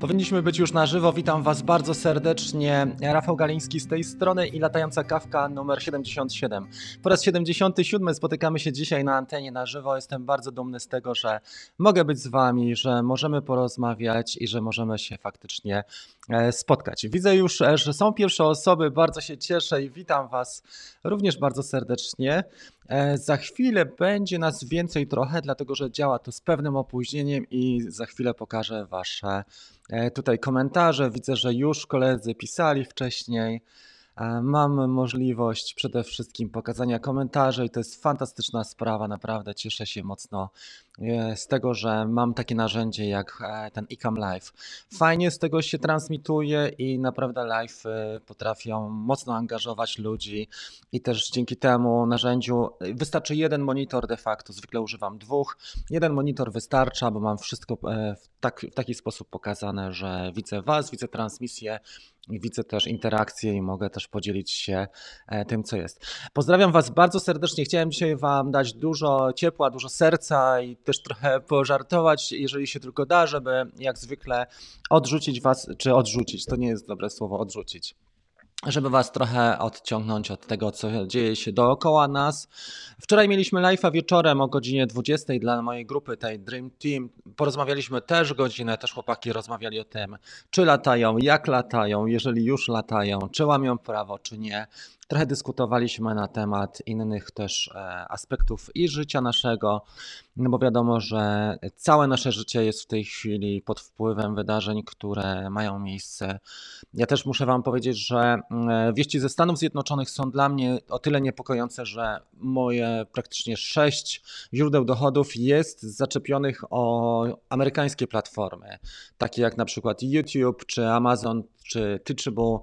Powinniśmy być już na żywo. Witam Was bardzo serdecznie. Rafał Galiński z tej strony i latająca kawka numer 77. Po raz 77 spotykamy się dzisiaj na antenie na żywo. Jestem bardzo dumny z tego, że mogę być z Wami, że możemy porozmawiać i że możemy się faktycznie spotkać. Widzę już, e, że są pierwsze osoby. Bardzo się cieszę i witam Was również bardzo serdecznie. E, Za chwilę będzie nas więcej trochę, dlatego że działa to z pewnym opóźnieniem i za chwilę pokażę Wasze e, tutaj komentarze. Widzę, że już koledzy pisali wcześniej. E, Mam możliwość przede wszystkim pokazania komentarzy i to jest fantastyczna sprawa, naprawdę cieszę się mocno e, z tego, że mam takie narzędzie jak e, ten ICAM Live. Fajnie z tego się transmituje i naprawdę live e, potrafią mocno angażować ludzi i też dzięki temu narzędziu e, wystarczy jeden monitor de facto, zwykle używam dwóch. Jeden monitor wystarcza, bo mam wszystko e, w, tak, w taki sposób pokazane, że widzę Was, widzę transmisję widzę też interakcję i mogę też podzielić się e, tym, co jest. Pozdrawiam Was bardzo serdecznie. Chciałem dzisiaj Wam dać dużo ciepła, dużo serca i też trochę pożartować, jeżeli się tylko da, żeby jak zwykle odrzucić Was, czy odrzucić, to nie jest dobre słowo, odrzucić żeby Was trochę odciągnąć od tego, co dzieje się dookoła nas. Wczoraj mieliśmy live'a wieczorem o godzinie 20 dla mojej grupy, tej Dream Team. Porozmawialiśmy też godzinę, też chłopaki rozmawiali o tym, czy latają, jak latają, jeżeli już latają, czy łamią prawo, czy nie. Trochę dyskutowaliśmy na temat innych też e, aspektów i życia naszego, no bo wiadomo, że całe nasze życie jest w tej chwili pod wpływem wydarzeń, które mają miejsce. Ja też muszę Wam powiedzieć, że mm, wieści ze Stanów Zjednoczonych są dla mnie o tyle niepokojące, że moje praktycznie sześć źródeł dochodów jest zaczepionych o amerykańskie platformy, takie jak na przykład YouTube, czy Amazon, czy Teachable,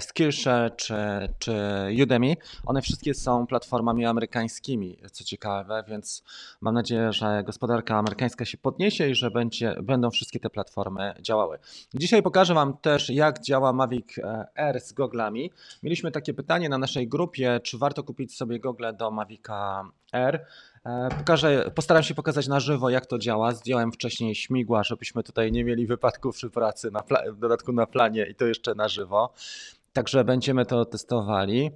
Skillshare, czy, czy Udemy. One wszystkie są platformami amerykańskimi, co ciekawe, więc mam nadzieję, że gospodarka amerykańska się podniesie i że będzie, będą wszystkie te platformy działały. Dzisiaj pokażę Wam też, jak działa Mavic e, Air z goglami. Mieliśmy takie pytanie na naszej grupie, czy warto kupić sobie gogle do Mavica Air. E, Pokażę, postaram się pokazać na żywo, jak to działa. Zdjąłem wcześniej śmigła, żebyśmy tutaj nie mieli wypadków przy pracy, na w dodatku na planie i to jeszcze na żywo. Także będziemy to testowali.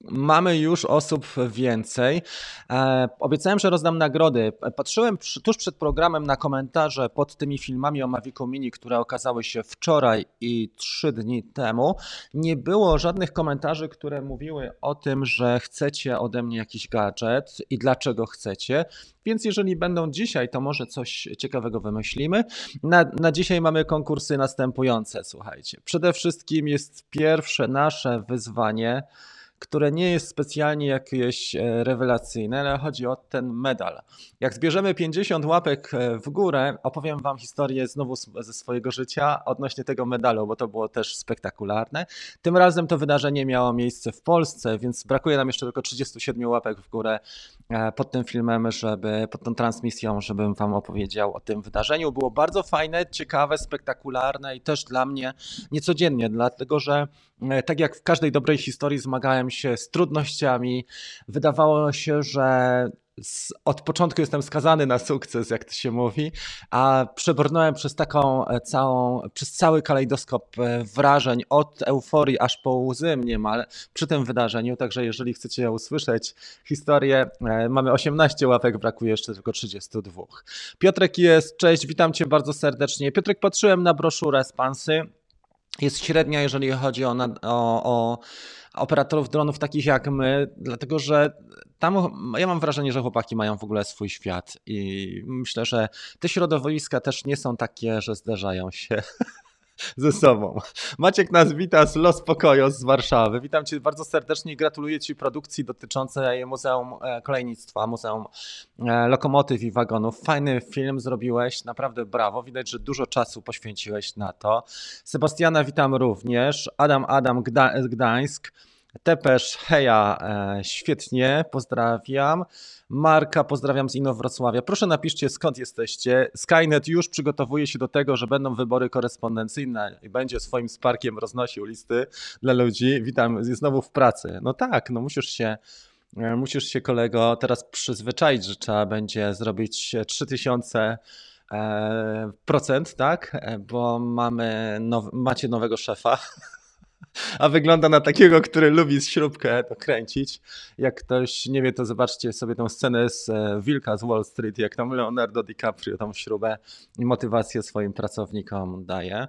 Mamy już osób więcej. E, Obiecałem, że rozdam nagrody. Patrzyłem tuż przed programem na komentarze pod tymi filmami o Mavicu Mini, które okazały się wczoraj i trzy dni temu. Nie było żadnych komentarzy, które mówiły o tym, że chcecie ode mnie jakiś gadżet i dlaczego chcecie. Więc jeżeli będą dzisiaj, to może coś ciekawego wymyślimy. Na, na dzisiaj mamy konkursy następujące, słuchajcie. Przede wszystkim jest pierwsze nasze wyzwanie które nie jest specjalnie jakieś e, rewelacyjne, ale chodzi o ten medal. Jak zbierzemy 50 łapek e, w górę, opowiem Wam historię znowu ze swojego życia odnośnie tego medalu, bo to było też spektakularne. Tym razem to wydarzenie miało miejsce w Polsce, więc brakuje nam jeszcze tylko 37 łapek w górę e, pod tym filmem, żeby, pod tą transmisją, żebym Wam opowiedział o tym wydarzeniu. Było bardzo fajne, ciekawe, spektakularne i też dla mnie niecodziennie, dlatego że tak jak w każdej dobrej historii zmagałem się z trudnościami, wydawało się, że od początku jestem skazany na sukces, jak to się mówi, a przebrnąłem przez taką e, całą, przez cały kalejdoskop e, wrażeń, od euforii aż po łzy niemal przy tym wydarzeniu, także jeżeli chcecie usłyszeć historię, e, mamy 18 łapek, brakuje jeszcze tylko 32. Piotrek jest, cześć, witam Cię bardzo serdecznie. Piotrek, patrzyłem na broszurę z Pansy, jest średnia, jeżeli chodzi o, o, o operatorów dronów takich jak my, dlatego że tam ja mam wrażenie, że chłopaki mają w ogóle swój świat i myślę, że te środowiska też nie są takie, że zderzają się ze sobą. Maciek nas wita z Los Pokojo z Warszawy. Witam Cię bardzo serdecznie i gratuluję Ci produkcji dotyczącej Muzeum e, Kolejnictwa, Muzeum e, Lokomotyw i Wagonów. Fajny film zrobiłeś, naprawdę brawo. Widać, że dużo czasu poświęciłeś na to. Sebastiana witam również. Adam Adam Gda Gdańsk. Tepesz, heja, e, świetnie, pozdrawiam. Marka, pozdrawiam z Inowrocławia. Proszę napiszcie skąd jesteście. Skynet już przygotowuje się do tego, że będą wybory korespondencyjne i będzie swoim sparkiem roznosił listy dla ludzi. Witam, jest znowu w pracy. No tak, no musisz się E, Musisz się kolego teraz przyzwyczaić, że trzeba będzie zrobić 3000 e, procent, tak? Bo mamy now, macie nowego szefa. A wygląda na takiego, który lubi śrubkę dokręcić. Jak ktoś nie wie, to zobaczcie sobie tą scenę z e, Wilka z Wall Street, jak tam Leonardo DiCaprio tą śrubę i motywację swoim pracownikom daje.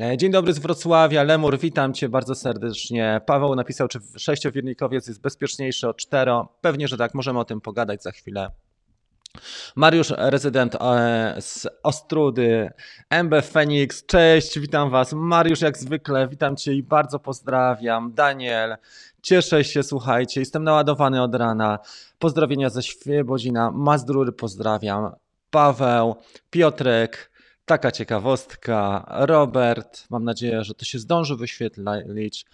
E, dzień dobry z Wrocławia. Lemur, witam Cię bardzo serdecznie. Paweł napisał, czy sześciowirnikowiec jest bezpieczniejszy od cztero. Pewnie, że tak. Możemy o tym pogadać za chwilę. Mariusz, rezydent e, z Ostrudy, MB Phoenix, cześć, witam Was. Mariusz, jak zwykle, witam Cię i bardzo pozdrawiam. Daniel, cieszę się, słuchajcie, jestem naładowany od rana. Pozdrowienia ze Świebodzina, Mazdrury pozdrawiam. Paweł, Piotrek, taka ciekawostka. Robert, mam nadzieję, że to się zdąży wyświetlić.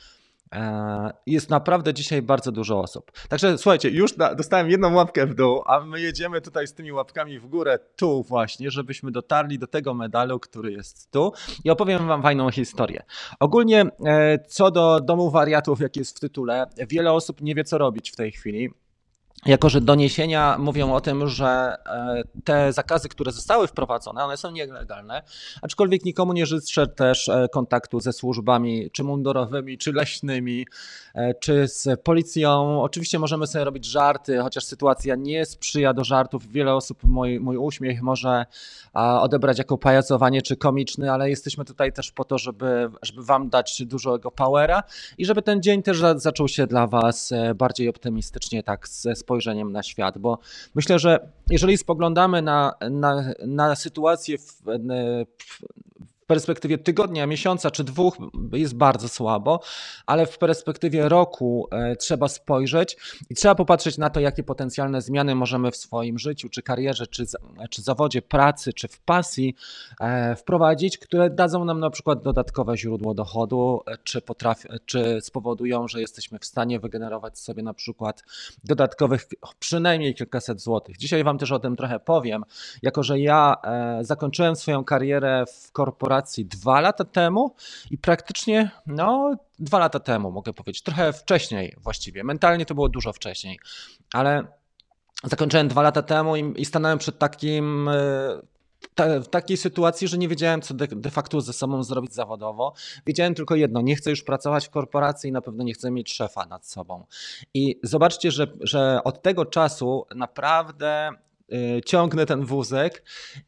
E, jest naprawdę dzisiaj bardzo dużo osób. Także słuchajcie, już dostałem jedną łapkę w dół, a my jedziemy tutaj z tymi łapkami w górę, tu właśnie, żebyśmy dotarli do tego medalu, który jest tu i opowiem Wam fajną historię. Ogólnie e, co do domu wariatów, jak jest w tytule, wiele osób nie wie, co robić w tej chwili. Jako, że doniesienia mówią o tym, że e, te zakazy, które zostały wprowadzone, one są nielegalne, aczkolwiek nikomu nie życzę też e, kontaktu ze służbami, czy mundurowymi, czy leśnymi, e, czy z policją. Oczywiście możemy sobie robić żarty, chociaż sytuacja nie sprzyja do żartów. Wiele osób mój, mój uśmiech może odebrać jako pajacowanie czy komiczny, ale jesteśmy tutaj też po to, żeby, żeby Wam dać dużego powera i żeby ten dzień też zaczął się dla Was bardziej optymistycznie, tak ze spojrzeniem na świat, bo myślę, że jeżeli spoglądamy na, na, na sytuację w, perspektywie tygodnia, miesiąca czy dwóch jest bardzo słabo, ale w perspektywie roku e, trzeba spojrzeć i trzeba popatrzeć na to, jakie potencjalne zmiany możemy w swoim życiu, czy karierze, czy, czy zawodzie pracy, czy w pasji e, wprowadzić, które dadzą nam na przykład dodatkowe źródło dochodu, e, czy, potrafi, czy spowodują, że jesteśmy w stanie wygenerować sobie na przykład dodatkowych przynajmniej kilkaset złotych. Dzisiaj Wam też o tym trochę powiem, jako że ja zakończyłem swoją karierę w korporacji, dwa lata temu i praktycznie, no, dwa lata temu mogę powiedzieć, trochę wcześniej właściwie. Mentalnie to było dużo wcześniej, ale zakończyłem dwa lata temu i, i stanąłem przed takim. E, w takiej sytuacji, że nie wiedziałem, co de, de, facto ze sobą zrobić zawodowo. Wiedziałem tylko jedno: nie chcę już pracować w korporacji i na pewno nie chcę mieć szefa nad sobą. I zobaczcie, że, że od tego czasu naprawdę ciągnę ten wózek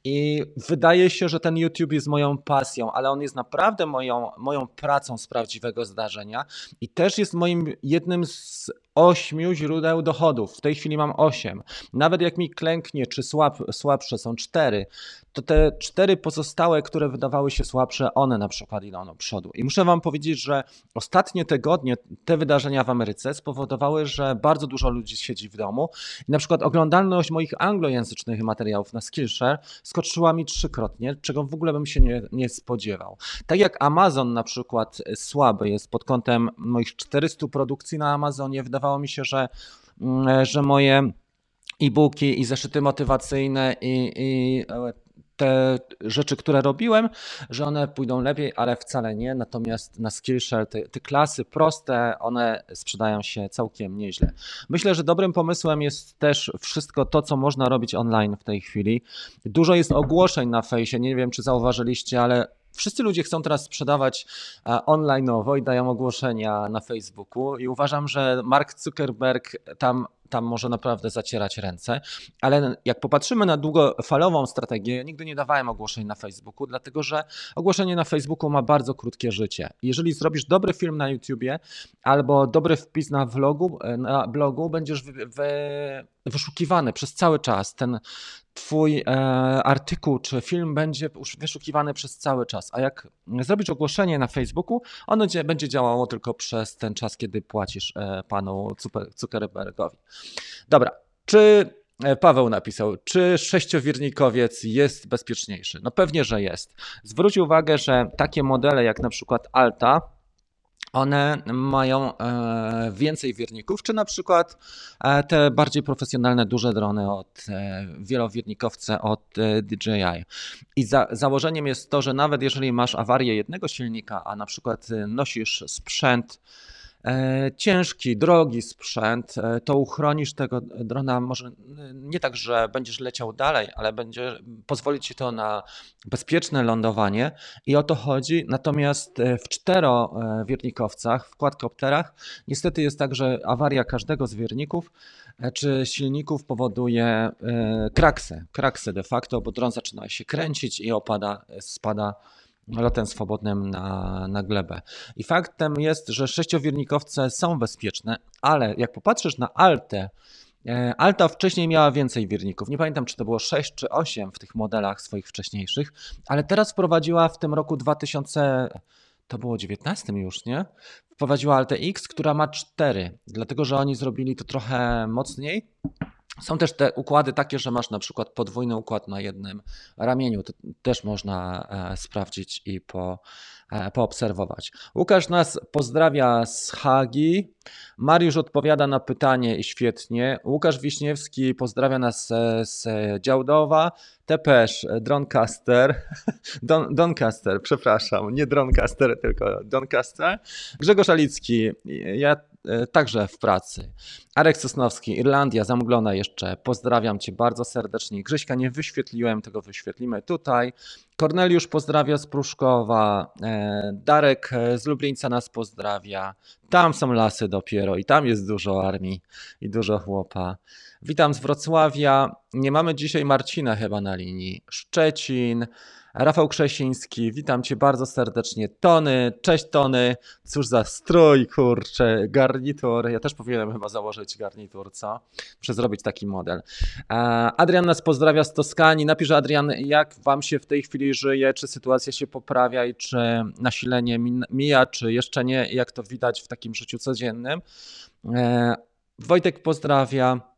i wydaje się, że ten YouTube jest moją pasją, ale on jest naprawdę moją, moją pracą z prawdziwego zdarzenia i też jest moim jednym z ośmiu źródeł dochodów. W tej chwili mam osiem. Nawet jak mi klęknie, czy słab, słabsze są cztery, to te cztery pozostałe, które wydawały się słabsze, one na przykład idą do przodu. I muszę Wam powiedzieć, że ostatnie tygodnie, te wydarzenia w Ameryce spowodowały, że bardzo dużo ludzi siedzi w domu i na przykład oglądalność moich anglojęzycznych materiałów na Skillshare skoczyła mi trzykrotnie, czego w ogóle bym się nie, nie spodziewał. Tak jak Amazon na przykład słaby jest pod kątem moich 400 produkcji na Amazonie, wydawało mi się, że, mm, że moje e-booki i zeszyty motywacyjne i, i te rzeczy, które robiłem, że one pójdą lepiej, ale wcale nie. Natomiast na Skillshare te, te, klasy proste, one sprzedają się całkiem nieźle. Myślę, że dobrym pomysłem jest też wszystko to, co można robić online w tej chwili. Dużo jest ogłoszeń na fejsie, nie wiem, czy zauważyliście, ale Wszyscy ludzie chcą teraz sprzedawać e, online'owo i dają ogłoszenia na Facebooku i uważam, że Mark Zuckerberg tam tam może naprawdę zacierać ręce, ale jak popatrzymy na długofalową strategię, nigdy nie dawałem ogłoszeń na Facebooku, dlatego że ogłoszenie na Facebooku ma bardzo krótkie życie. Jeżeli zrobisz dobry film na YouTubie albo dobry wpis na vlogu, na blogu, będziesz wy, wyszukiwany przez cały czas. Ten, Twój e, artykuł czy film będzie wyszukiwany przez cały czas, a jak zrobisz ogłoszenie na Facebooku, ono będzie działało tylko przez ten czas, kiedy płacisz e, panu Zuckerbergowi. Dobra, czy e, Paweł napisał, czy sześciowirnikowiec jest bezpieczniejszy? No pewnie, że jest. Zwróć uwagę, że takie modele jak na przykład Alta, one mają e, więcej wierników, czy na przykład e, te bardziej profesjonalne duże drony od e, wielowiernikowce od DJI. I za, założeniem jest to, że nawet jeżeli masz awarię jednego silnika, a na przykład nosisz sprzęt ciężki, drogi sprzęt, e, to uchronisz tego drona może e, nie tak, że będziesz leciał dalej, ale będzie pozwolić ci to na bezpieczne lądowanie i o to chodzi. Natomiast e, w czterowiernikowcach, w quadcopterach, niestety jest tak, że awaria każdego z wierników e, czy silników powoduje e, kraksę, kraksę de facto, bo dron zaczyna się kręcić i opada, spada lotem swobodnym na, na glebę. I faktem jest, że sześciowiernikowce są bezpieczne, ale jak popatrzysz na Altę, e, Alta wcześniej miała więcej wierników. Nie pamiętam, czy to było 6 czy 8 w tych modelach swoich wcześniejszych, ale teraz wprowadziła w tym roku 2000, to było 19 już, nie? Wprowadziła Altę X, która ma 4, dlatego że oni zrobili to trochę mocniej. Są też te układy takie, że masz na przykład podwójny układ na jednym ramieniu. To też można e, sprawdzić i po, e, poobserwować. Łukasz nas pozdrawia z Hagi. Mariusz odpowiada na pytanie i świetnie. Łukasz Wiśniewski pozdrawia nas z Działdowa. Tepesz, Droncaster, Don, Doncaster, przepraszam, nie Droncaster, tylko Doncaster. Grzegorz Alicki, ja także w pracy. Arek Sosnowski, Irlandia, zamglona jeszcze. Pozdrawiam Cię bardzo serdecznie. Grześka nie wyświetliłem, tego wyświetlimy tutaj. Korneliusz pozdrawia z Pruszkowa. E, Darek z Lublińca nas pozdrawia. Tam są lasy dopiero i tam jest dużo armii i dużo chłopa. Witam z Wrocławia. Nie mamy dzisiaj Marcina chyba na linii. Szczecin. Rafał Krzesiński, witam cię bardzo serdecznie. Tony, cześć Tony. Cóż za strój, kurczę, garnitur. Ja też powinienem chyba założyć garnitur, co? Muszę zrobić taki model. E, Adrian nas pozdrawia z Toskanii. Napisz Adrian, jak wam się w tej chwili żyje, czy sytuacja się poprawia i czy nasilenie mija, czy jeszcze nie, jak to widać w takim życiu codziennym. E, Wojtek pozdrawia.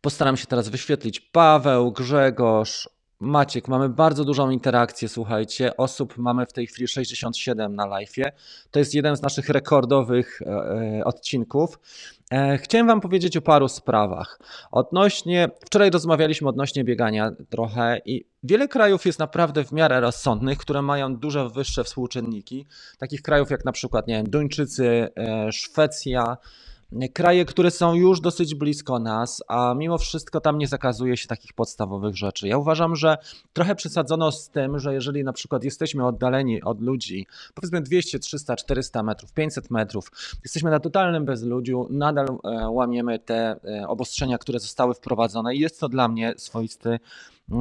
Postaram się teraz wyświetlić Paweł, Grzegorz, Maciek. Mamy bardzo dużą interakcję, słuchajcie. Osób mamy w tej chwili 67 na live'ie. To jest jeden z naszych rekordowych e, e, odcinków. E, chciałem Wam powiedzieć o paru sprawach. Odnośnie, wczoraj rozmawialiśmy odnośnie biegania trochę i wiele krajów jest naprawdę w miarę rozsądnych, które mają dużo wyższe współczynniki. Takich krajów jak na przykład, nie wiem, Duńczycy, e, Szwecja, kraje, które są już dosyć blisko nas, a mimo wszystko tam nie zakazuje się takich podstawowych rzeczy. Ja uważam, że trochę przesadzono z tym, że jeżeli na przykład jesteśmy oddaleni od ludzi, powiedzmy 200, 300, 400 metrów, 500 metrów, jesteśmy na totalnym bezludziu, nadal e, łamiemy te e, obostrzenia, które zostały wprowadzone i jest to dla mnie swoisty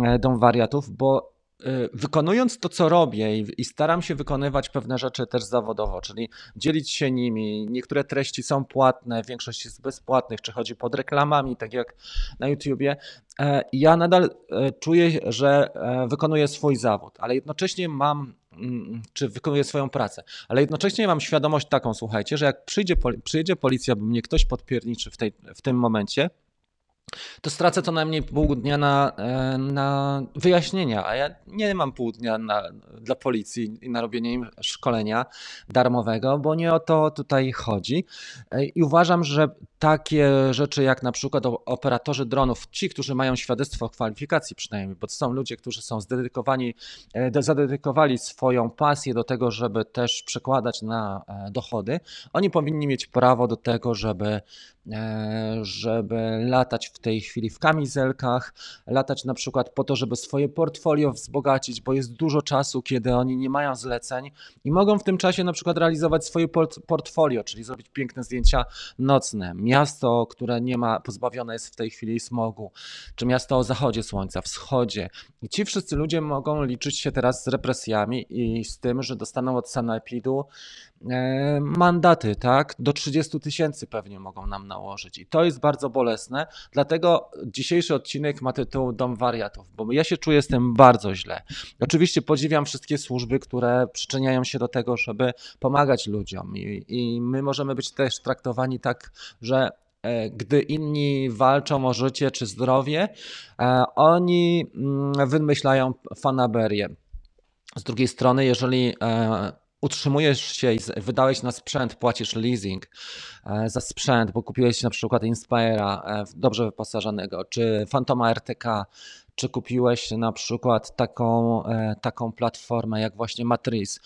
e, dom wariatów, bo wykonując to, co robię i, staram się wykonywać pewne rzeczy też zawodowo, czyli dzielić się nimi. Niektóre treści są płatne, większość jest bezpłatnych, czy chodzi pod reklamami, tak jak na YouTubie. E, ja nadal e, czuję, że e, wykonuję swój zawód, ale jednocześnie mam mm, czy wykonuję swoją pracę. Ale jednocześnie mam świadomość taką, słuchajcie, że jak przyjdzie, przyjedzie policja, by mnie ktoś podpierniczy w, tej, w tym momencie, to stracę co najmniej pół dnia na, e, na wyjaśnienia, a ja nie mam pół dnia na, dla policji i na robienie im szkolenia darmowego, bo nie o to tutaj chodzi. E, I uważam, że takie rzeczy jak na przykład operatorzy dronów, ci, którzy mają świadectwo kwalifikacji przynajmniej, bo to są ludzie, którzy są zdedykowani, e, zadedykowali swoją pasję do tego, żeby też przekładać na dochody, oni powinni mieć prawo do tego, żeby, żeby latać w tej chwili w kamizelkach, latać na przykład po to, żeby swoje portfolio wzbogacić, bo jest dużo czasu, kiedy oni nie mają zleceń i mogą w tym czasie na przykład realizować swoje port portfolio, czyli zrobić piękne zdjęcia nocne. Miasto, które nie ma, pozbawione jest w tej chwili smogu, czy miasto o zachodzie słońca, wschodzie. I ci wszyscy ludzie mogą liczyć się teraz z represjami i z tym, że dostaną od sanepidu E, mandaty, tak? Do 30 tysięcy pewnie mogą nam nałożyć. I to jest bardzo bolesne. Dlatego dzisiejszy odcinek ma tytuł Dom Wariatów, bo ja się czuję z tym bardzo źle. Oczywiście podziwiam wszystkie służby, które przyczyniają się do tego, żeby pomagać ludziom. I, i my możemy być też traktowani tak, że e, gdy inni walczą o życie czy zdrowie, e, oni mm, wymyślają fanaberię. Z drugiej strony, jeżeli utrzymujesz się i wydałeś na sprzęt, płacisz leasing e, za sprzęt, bo kupiłeś na przykład Inspira e, dobrze wyposażonego, czy Fantoma RTK, czy kupiłeś na przykład taką, e, taką platformę jak właśnie Matrix.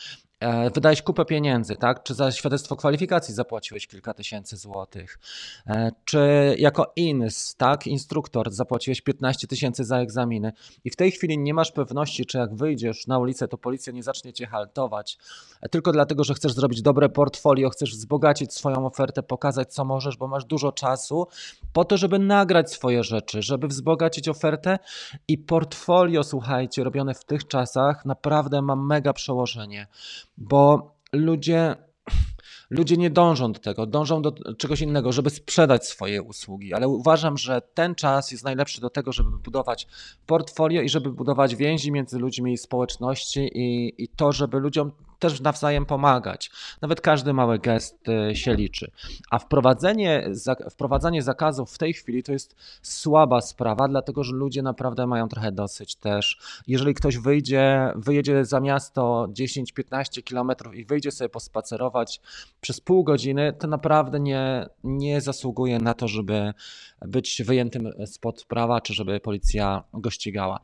E, wydałeś kupę pieniędzy, tak? Czy za świadectwo kwalifikacji zapłaciłeś kilka tysięcy złotych? E, czy jako INS, tak, instruktor, zapłaciłeś 15 tysięcy za egzaminy i w tej chwili nie masz pewności, czy jak wyjdziesz na ulicę, to policja nie zacznie cię haltować, e, tylko dlatego, że chcesz zrobić dobre portfolio, chcesz wzbogacić swoją ofertę, pokazać co możesz, bo masz dużo czasu, po to, żeby nagrać swoje rzeczy, żeby wzbogacić ofertę i portfolio, słuchajcie, robione w tych czasach naprawdę ma mega przełożenie, bo ludzie ludzie nie dążą do tego, dążą do czegoś innego, żeby sprzedać swoje usługi, ale uważam, że ten czas jest najlepszy do tego, żeby budować portfolio i żeby budować więzi między ludźmi i społeczności i, i to, żeby ludziom też nawzajem pomagać. Nawet każdy mały gest y, się liczy. A wprowadzenie, wprowadzanie zakazów w tej chwili to jest słaba sprawa, dlatego że ludzie naprawdę mają trochę dosyć też. Jeżeli ktoś wyjdzie, wyjedzie za miasto 10-15 kilometrów i wyjdzie sobie pospacerować przez pół godziny, to naprawdę nie, nie zasługuje na to, żeby być wyjętym spod prawa, czy żeby policja go ścigała.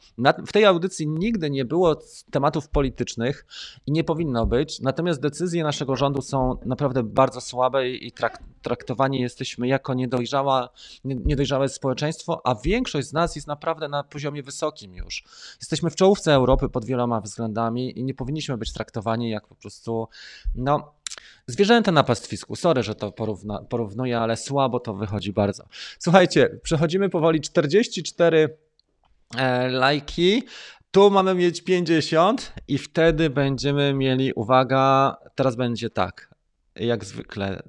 w tej audycji nigdy nie było tematów politycznych i nie powinno być, natomiast decyzje naszego rządu są naprawdę bardzo słabe i trak, traktowani jesteśmy jako niedojrzała, niedojrzałe społeczeństwo, a większość z nas jest naprawdę na poziomie wysokim już. Jesteśmy w czołówce Europy pod wieloma względami i nie powinniśmy być traktowani jak po prostu, no, Zwierzęta na pastwisku. Sorry, że to porówna, porównuję, ale słabo to wychodzi bardzo. Słuchajcie, przechodzimy powoli 44 e, lajki. Tu mamy mieć 50 i wtedy będziemy mieli, uwaga, teraz będzie tak, jak zwykle.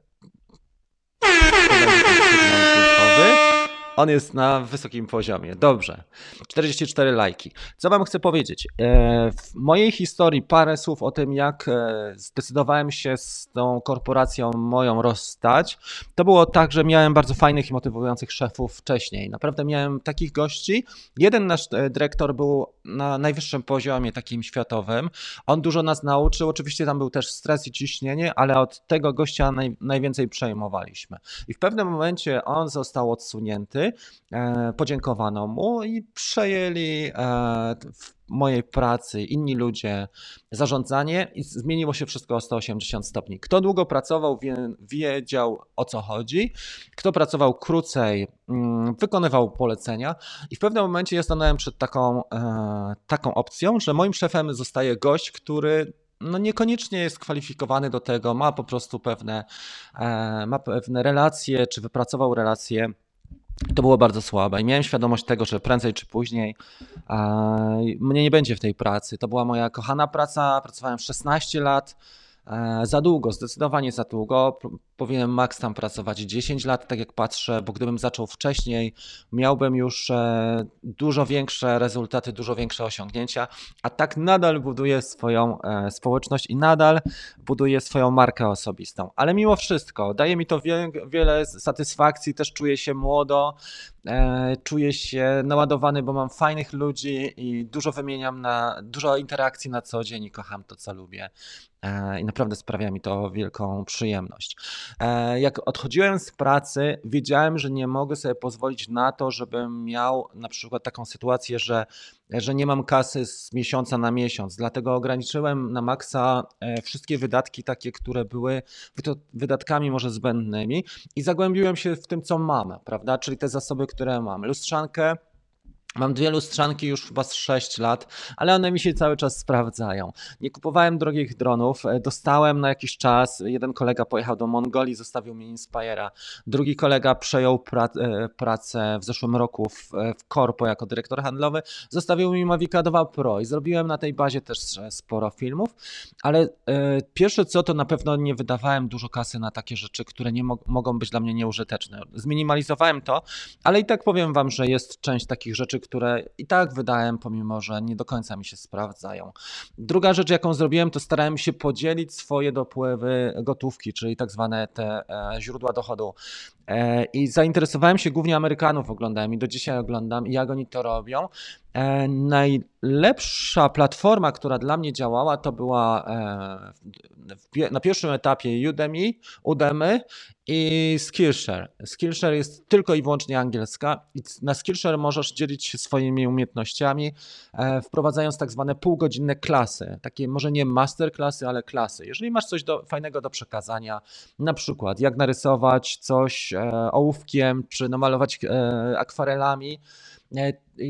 On jest na wysokim poziomie. Dobrze. 44 lajki. Co wam chcę powiedzieć? E, w mojej historii parę słów o tym, jak e, zdecydowałem się z tą korporacją moją rozstać. To było tak, że miałem bardzo fajnych i motywujących szefów wcześniej. Naprawdę miałem takich gości. Jeden nasz e, dyrektor był na najwyższym poziomie takim światowym. On dużo nas nauczył. Oczywiście tam był też stres i ciśnienie, ale od tego gościa naj, najwięcej przejmowaliśmy. I w pewnym momencie on został odsunięty E, podziękowano mu i przejęli e, w mojej pracy inni ludzie zarządzanie i zmieniło się wszystko o 180 stopni. Kto długo pracował, wie, wiedział o co chodzi, kto pracował krócej, mm, wykonywał polecenia i w pewnym momencie ja stanąłem przed taką, e, taką opcją, że moim szefem zostaje gość, który no niekoniecznie jest kwalifikowany do tego, ma po prostu pewne, ma pewne relacje, czy wypracował relacje to było bardzo słabe i miałem świadomość tego, że prędzej czy później e, mnie nie będzie w tej pracy. To była moja kochana praca, pracowałem 16 lat, za długo, zdecydowanie za długo powinienem max tam pracować 10 lat, tak jak patrzę, bo gdybym zaczął wcześniej, miałbym już e, dużo większe rezultaty, dużo większe osiągnięcia, a tak nadal buduję swoją e, społeczność i nadal buduję swoją markę osobistą. Ale mimo wszystko daje mi to wiele satysfakcji, też czuję się młodo, e, czuję się naładowany, bo mam fajnych ludzi i dużo wymieniam na dużo interakcji na co dzień i kocham to, co lubię. I naprawdę sprawia mi to wielką przyjemność. E, jak odchodziłem z pracy, wiedziałem, że nie mogę sobie pozwolić na to, żebym miał na przykład taką sytuację, że, że nie mam kasy z miesiąca na miesiąc. Dlatego ograniczyłem na maksa e, wszystkie wydatki, takie, które były wydatkami może zbędnymi i zagłębiłem się w tym, co mam, prawda? Czyli te zasoby, które mam. Lustrzankę Mam dwie lustrzanki już chyba z 6 lat, ale one mi się cały czas sprawdzają. Nie kupowałem drogich dronów, e, dostałem na jakiś czas. Jeden kolega pojechał do Mongolii, zostawił mi Inspire'a. Drugi kolega przejął e, pracę w zeszłym roku w, e, w Corpo jako dyrektor handlowy, zostawił mi Mavica 2 Pro i zrobiłem na tej bazie też sporo filmów, ale pierwsze co to na pewno nie wydawałem dużo kasy na takie rzeczy, które nie mo mogą być dla mnie nieużyteczne. Zminimalizowałem to, ale i tak powiem wam, że jest część takich rzeczy, które i tak wydałem, pomimo że nie do końca mi się sprawdzają. Druga rzecz, jaką zrobiłem, to starałem się podzielić swoje dopływy gotówki, czyli tak zwane te e, źródła dochodu. E, I zainteresowałem się głównie Amerykanów, oglądałem i do dzisiaj oglądam, jak oni to robią. E, najlepsza platforma, która dla mnie działała, to była na pierwszym etapie Udemy, Udemy i Skillshare. Skillshare jest tylko i wyłącznie angielska na Skillshare możesz dzielić się swoimi umiejętnościami, e, wprowadzając tak zwane półgodzinne klasy. Takie może nie masterklasy, ale klasy. Jeżeli masz coś do, fajnego do przekazania, na przykład jak narysować coś e, ołówkiem, czy namalować e, akwarelami,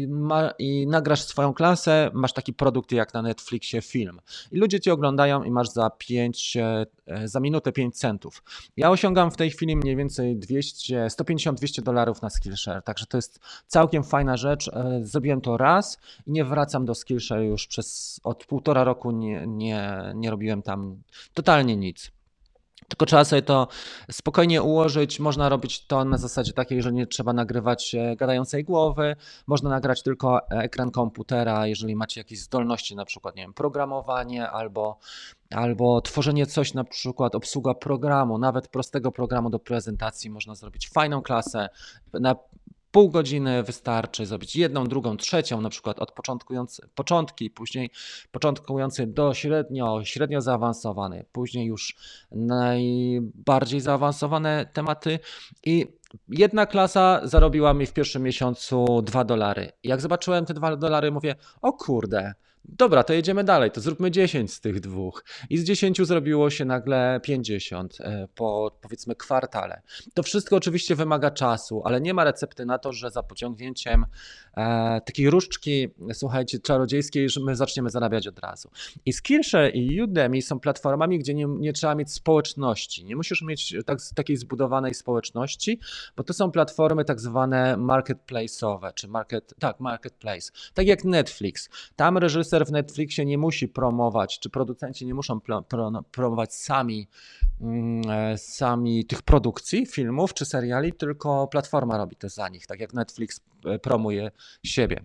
ma, i nagrasz swoją klasę, masz taki produkt jak na Netflixie film. I ludzie cię oglądają i masz za 5, e, za minutę 5 centów. Ja osiągam w tej chwili mniej więcej 200, 150-200 dolarów na Skillshare, także to jest całkiem fajna rzecz. E, zrobiłem to raz i nie wracam do Skillshare już przez od półtora roku nie, nie, nie robiłem tam totalnie nic. Tylko trzeba sobie to spokojnie ułożyć. Można robić to na zasadzie takiej, że nie trzeba nagrywać e, gadającej głowy. Można nagrać tylko ekran komputera, jeżeli macie jakieś zdolności, na przykład nie wiem, programowanie albo, albo tworzenie coś, na przykład obsługa programu, nawet prostego programu do prezentacji. Można zrobić fajną klasę. Na pół godziny wystarczy zrobić jedną, drugą, trzecią, na przykład od początkujący, początki, później początkujący do średnio, średnio zaawansowany, później już najbardziej zaawansowane tematy i jedna klasa zarobiła mi w pierwszym miesiącu 2 dolary. Jak zobaczyłem te 2 dolary, mówię, o kurde, Dobra, to jedziemy dalej, to zróbmy 10 z tych dwóch. I z 10 zrobiło się nagle 50 e, po powiedzmy kwartale. To wszystko oczywiście wymaga czasu, ale nie ma recepty na to, że za pociągnięciem e, takiej różdżki, słuchajcie, czarodziejskiej, że my zaczniemy zarabiać od razu. I Skillshare i Udemy są platformami, gdzie nie, nie trzeba mieć społeczności. Nie musisz mieć tak, takiej zbudowanej społeczności, bo to są platformy tak zwane marketplace'owe, czy market, tak, marketplace. Tak jak Netflix. Tam reżyser reżyser w Netflixie nie musi promować, czy producenci nie muszą promować sami, mm, e, sami tych produkcji, filmów czy seriali, tylko platforma robi to za nich, tak jak Netflix e, promuje siebie.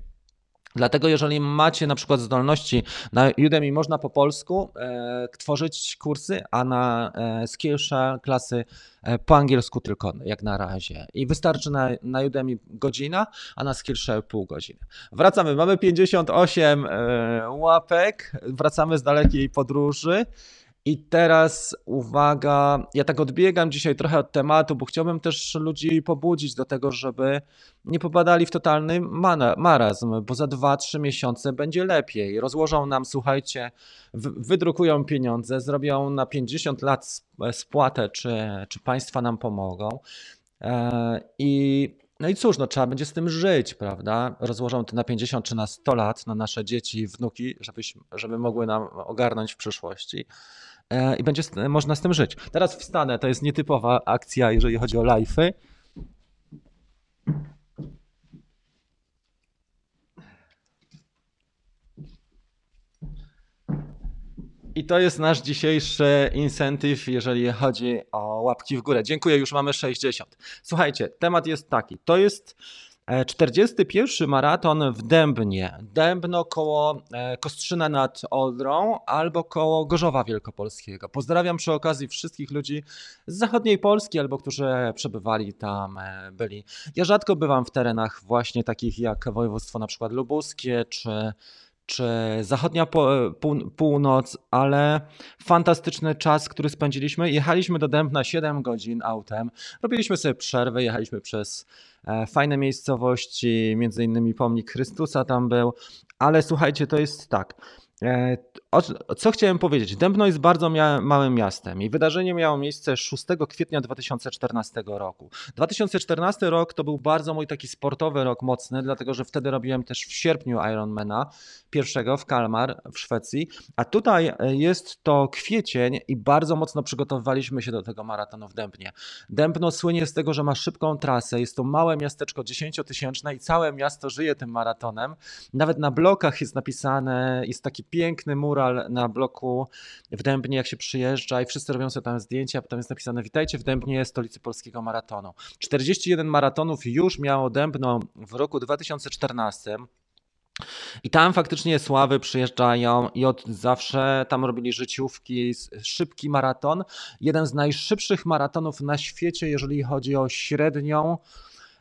Dlatego, jeżeli macie na przykład zdolności, na Udemy można po polsku e, tworzyć kursy, a na e, Skillshare klasy e, po angielsku tylko, jak na razie. I wystarczy na, na Udemy godzina, a na Skillshare pół godziny. Wracamy, mamy 58 e, łapek, wracamy z dalekiej podróży. I teraz uwaga, ja tak odbiegam dzisiaj trochę od tematu, bo chciałbym też ludzi pobudzić do tego, żeby nie popadali w totalny marazm, bo za 2-3 miesiące będzie lepiej. Rozłożą nam, słuchajcie, wydrukują pieniądze, zrobią na 50 lat spłatę, czy, czy państwa nam pomogą. E, I no i cóż, no trzeba będzie z tym żyć, prawda? Rozłożą to na 50 czy na 100 lat na nasze dzieci i wnuki, żebyśmy, żeby mogły nam ogarnąć w przyszłości. E, i będzie można z tym żyć. Teraz wstanę, to jest nietypowa akcja, jeżeli chodzi o live'y. I to jest nasz dzisiejszy incentyw, jeżeli chodzi o łapki w górę. Dziękuję, już mamy 60. Słuchajcie, temat jest taki. To jest 41 e, maraton w Dębnie. Dębno koło e, Kostrzyna nad Odrą albo koło Gorzowa Wielkopolskiego. Pozdrawiam przy okazji wszystkich ludzi z zachodniej Polski albo którzy przebywali tam, e, byli. Ja rzadko bywam w terenach właśnie takich jak województwo na przykład lubuskie czy czy zachodnia północ, ale fantastyczny czas, który spędziliśmy. Jechaliśmy do Dębna 7 godzin autem, robiliśmy sobie przerwę, jechaliśmy przez E, fajne miejscowości, między innymi pomnik Chrystusa tam był, ale słuchajcie, to jest tak. E, co chciałem powiedzieć? Dębno jest bardzo małym miastem i wydarzenie miało miejsce 6 kwietnia 2014 roku. 2014 rok to był bardzo mój taki sportowy rok mocny, dlatego że wtedy robiłem też w sierpniu Ironmana pierwszego w Kalmar w Szwecji, a tutaj e, jest to kwiecień i bardzo mocno przygotowywaliśmy się do tego maratonu w Dębnie. Dębno słynie z tego, że ma szybką trasę, jest to małe miasteczko 10-tysięczne i całe miasto żyje tym maratonem. Nawet na blokach jest napisane, jest taki piękny mural na bloku w Dębnie, jak się przyjeżdża i wszyscy robią sobie tam zdjęcia, potem jest napisane witajcie w Dębnie, stolicy polskiego maratonu. 41 maratonów już miało Dębno w roku 2014. I tam faktycznie sławy przyjeżdżają i od zawsze tam robili życiówki, szybki maraton. Jeden z najszybszych maratonów na świecie, jeżeli chodzi o średnią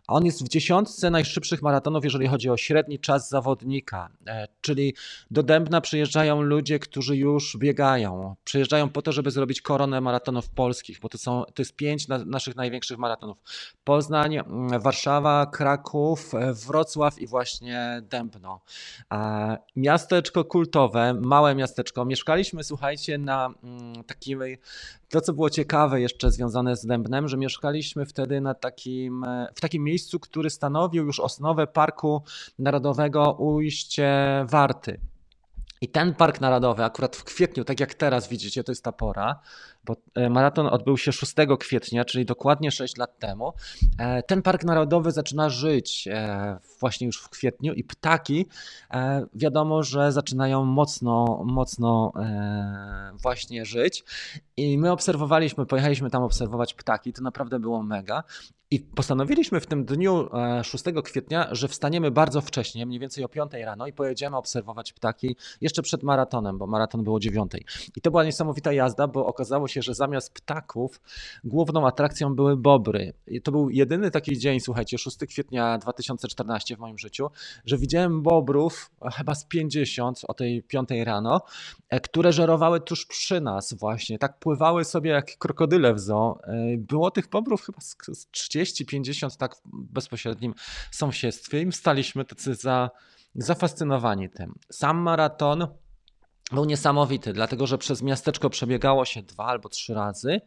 a on jest w dziesiątce najszybszych maratonów, jeżeli chodzi o średni czas zawodnika. E, czyli do Dębna przyjeżdżają ludzie, którzy już biegają. Przyjeżdżają po to, żeby zrobić koronę maratonów polskich, bo to, są, to jest pięć na, naszych największych maratonów. Poznań, Warszawa, Kraków, e, Wrocław i właśnie Dębno. Miasteczko kultowe, małe miasteczko. Mieszkaliśmy, słuchajcie, na takiej to, co było ciekawe jeszcze związane z Dębnem, że mieszkaliśmy wtedy na takim, e, w takim miejscu, który stanowił już osnowę Parku Narodowego Ujście Warty. I ten park narodowy, akurat w kwietniu, tak jak teraz widzicie, to jest ta pora, bo e, maraton odbył się 6 kwietnia, czyli dokładnie 6 lat temu. E, ten park narodowy zaczyna żyć e, właśnie już w kwietniu i ptaki wiadomo, że zaczynają mocno, mocno właśnie żyć. I my obserwowaliśmy, pojechaliśmy tam obserwować ptaki, to naprawdę było mega. I postanowiliśmy w tym dniu 6 kwietnia, że wstaniemy bardzo wcześnie, mniej więcej o 5 rano i pojedziemy obserwować ptaki jeszcze przed maratonem, bo maraton było o 9. I to była niesamowita jazda, bo okazało się, się, że zamiast ptaków główną atrakcją były bobry. I to był jedyny taki dzień, słuchajcie, 6 kwietnia 2014 w moim życiu, że widziałem bobrów, chyba z 50 o tej 5 rano, e, które żerowały tuż przy nas właśnie. Tak pływały sobie jak krokodyle w zoo. E, było tych bobrów chyba z 30-50 tak w bezpośrednim sąsiedztwie i staliśmy tacy za, zafascynowani tym. Sam maraton był niesamowity, dlatego że przez miasteczko przebiegało się dwa albo trzy razy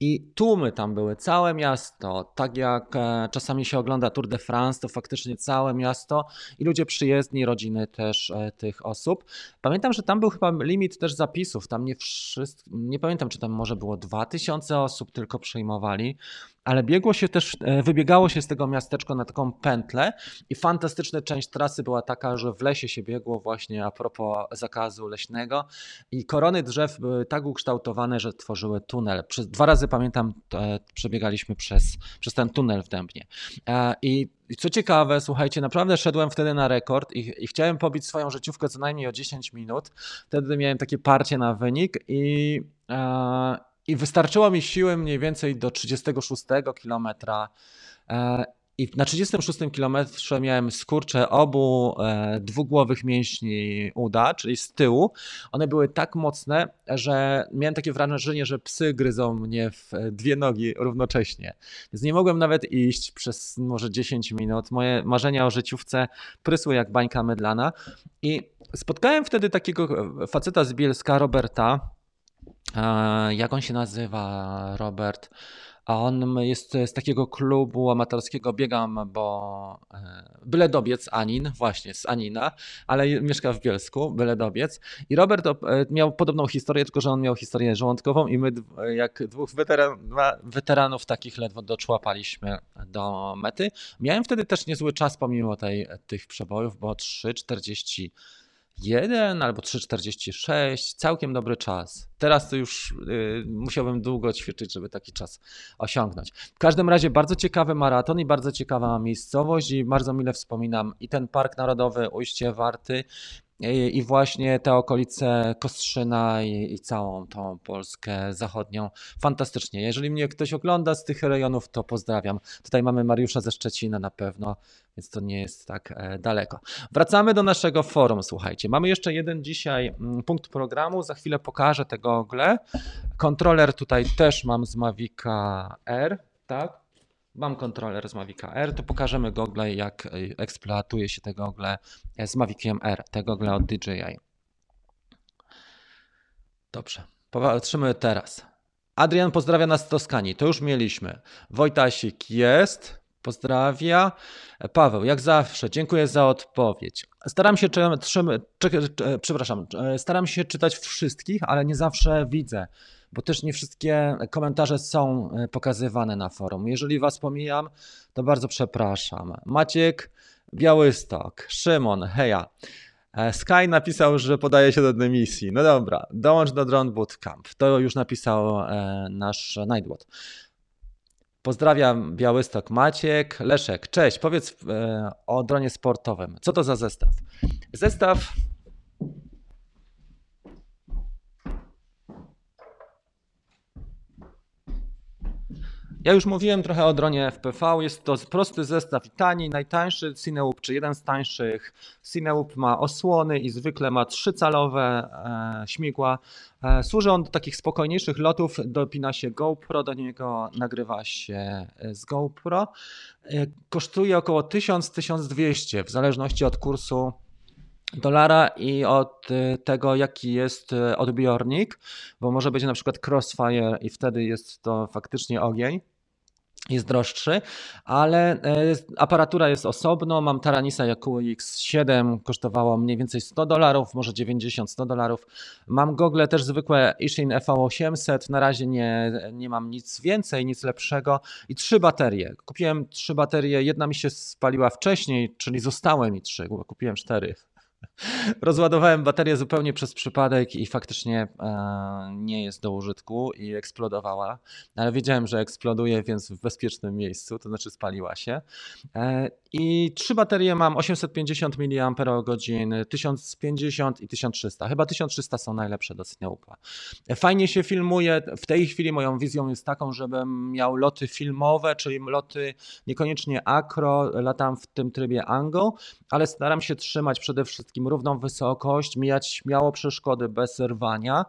i tłumy tam były, całe miasto. Tak jak e, czasami się ogląda Tour de France, to faktycznie całe miasto i ludzie przyjezdni, rodziny też e, tych osób. Pamiętam, że tam był chyba limit też zapisów. Tam nie wszystko, nie pamiętam, czy tam może było 2000 osób tylko przyjmowali ale biegło się też, e, wybiegało się z tego miasteczka na taką pętlę i fantastyczna część trasy była taka, że w lesie się biegło właśnie a propos zakazu leśnego i korony drzew były tak ukształtowane, że tworzyły tunel. Przez dwa razy pamiętam, e, przebiegaliśmy przez, przez ten tunel w Dębnie. E, I i co ciekawe, słuchajcie, naprawdę szedłem wtedy na rekord i, i, chciałem pobić swoją życiówkę co najmniej o 10 minut. Wtedy miałem takie parcie na wynik i, e, i wystarczyło mi siły mniej więcej do 36 kilometra. E, I na 36 kilometrze miałem skurcze obu e, dwugłowych mięśni uda, czyli z tyłu. One były tak mocne, że miałem takie wrażenie, że psy gryzą mnie w dwie nogi równocześnie. Więc nie mogłem nawet iść przez może 10 minut. Moje marzenia o życiówce prysły jak bańka mydlana. I spotkałem wtedy takiego faceta z Bielska, Roberta, jak on się nazywa, Robert? A on jest z takiego klubu amatorskiego, biegam, bo e, byle dobiec Anin, właśnie z Anina, ale mieszka w Bielsku, byle dobiec. I Robert e, miał podobną historię, tylko że on miał historię żołądkową i my jak dwóch weteran, weteranów takich ledwo doczłapaliśmy do mety. Miałem wtedy też niezły czas pomimo tej, tych przebojów, bo 3,40 1 albo 3,46, całkiem dobry czas. Teraz to już y, musiałbym długo ćwiczyć, żeby taki czas osiągnąć. W każdym razie bardzo ciekawy maraton i bardzo ciekawa miejscowość i bardzo mile wspominam i ten Park Narodowy Ujście Warty i, właśnie te okolice Kostrzyna i, i, całą tą Polskę zachodnią. Fantastycznie. Jeżeli mnie ktoś ogląda z tych rejonów, to pozdrawiam. Tutaj mamy Mariusza ze Szczecina na pewno, więc to nie jest tak e, daleko. Wracamy do naszego forum, słuchajcie. Mamy jeszcze jeden dzisiaj mm, punkt programu. Za chwilę pokażę te gogle. Kontroler tutaj też mam z Mavica R, tak? Mam kontroler z Mavic R, to pokażemy gogle, jak e, eksploatuje się te gogle e, z Maviciem R, te gogle od DJI. Dobrze, patrzymy teraz. Adrian pozdrawia nas z Toskanii, to już mieliśmy. Wojtasik jest, pozdrawia. Paweł, jak zawsze, dziękuję za odpowiedź. Staram się, czy, czy, czy, przepraszam, e, staram się czytać wszystkich, ale nie zawsze widzę bo też nie wszystkie komentarze są e, pokazywane na forum. Jeżeli Was pomijam, to bardzo przepraszam. Maciek Białystok, Szymon, heja. E, Sky napisał, że podaje się do dymisji. No dobra, dołącz do Drone Bootcamp. To już napisał e, nasz Nightbot. Pozdrawiam Białystok Maciek. Leszek, cześć. Powiedz o dronie sportowym. Co to za zestaw? Zestaw Ja już mówiłem trochę o dronie FPV. Jest to prosty zestaw i tani, najtańszy Cineloop, czy jeden z tańszych. Cineloop ma osłony i zwykle ma trzycalowe e, śmigła. E, służy on do takich spokojniejszych lotów. Dopina się GoPro, do niego nagrywa się e, z GoPro. E, kosztuje około 1000-1200 w zależności od kursu dolara i od y, tego, jaki jest y, odbiornik, bo może być na przykład crossfire i wtedy jest to faktycznie ogień. Jest droższy, ale e, aparatura jest osobno. Mam Taranisa Yakuo X7, kosztowało mniej więcej 100 dolarów, może 90-100 dolarów. Mam gogle też zwykłe Ishin EV800, na razie nie, nie mam nic więcej, nic lepszego. I trzy baterie. Kupiłem trzy baterie, jedna mi się spaliła wcześniej, czyli zostały mi trzy, bo kupiłem cztery. Rozładowałem baterię zupełnie przez przypadek i faktycznie e, nie jest do użytku i eksplodowała. Ale wiedziałem, że eksploduje, więc w bezpiecznym miejscu, to znaczy spaliła się. E, I trzy baterie mam 850 mAh, 1050 i 1300. Chyba 1300 są najlepsze do Cineupa. Fajnie się filmuje. W tej chwili moją wizją jest taką, żebym miał loty filmowe, czyli loty niekoniecznie akro, latam w tym trybie angle, ale staram się trzymać przede wszystkim równą wysokość, mijać śmiało przeszkody bez rwania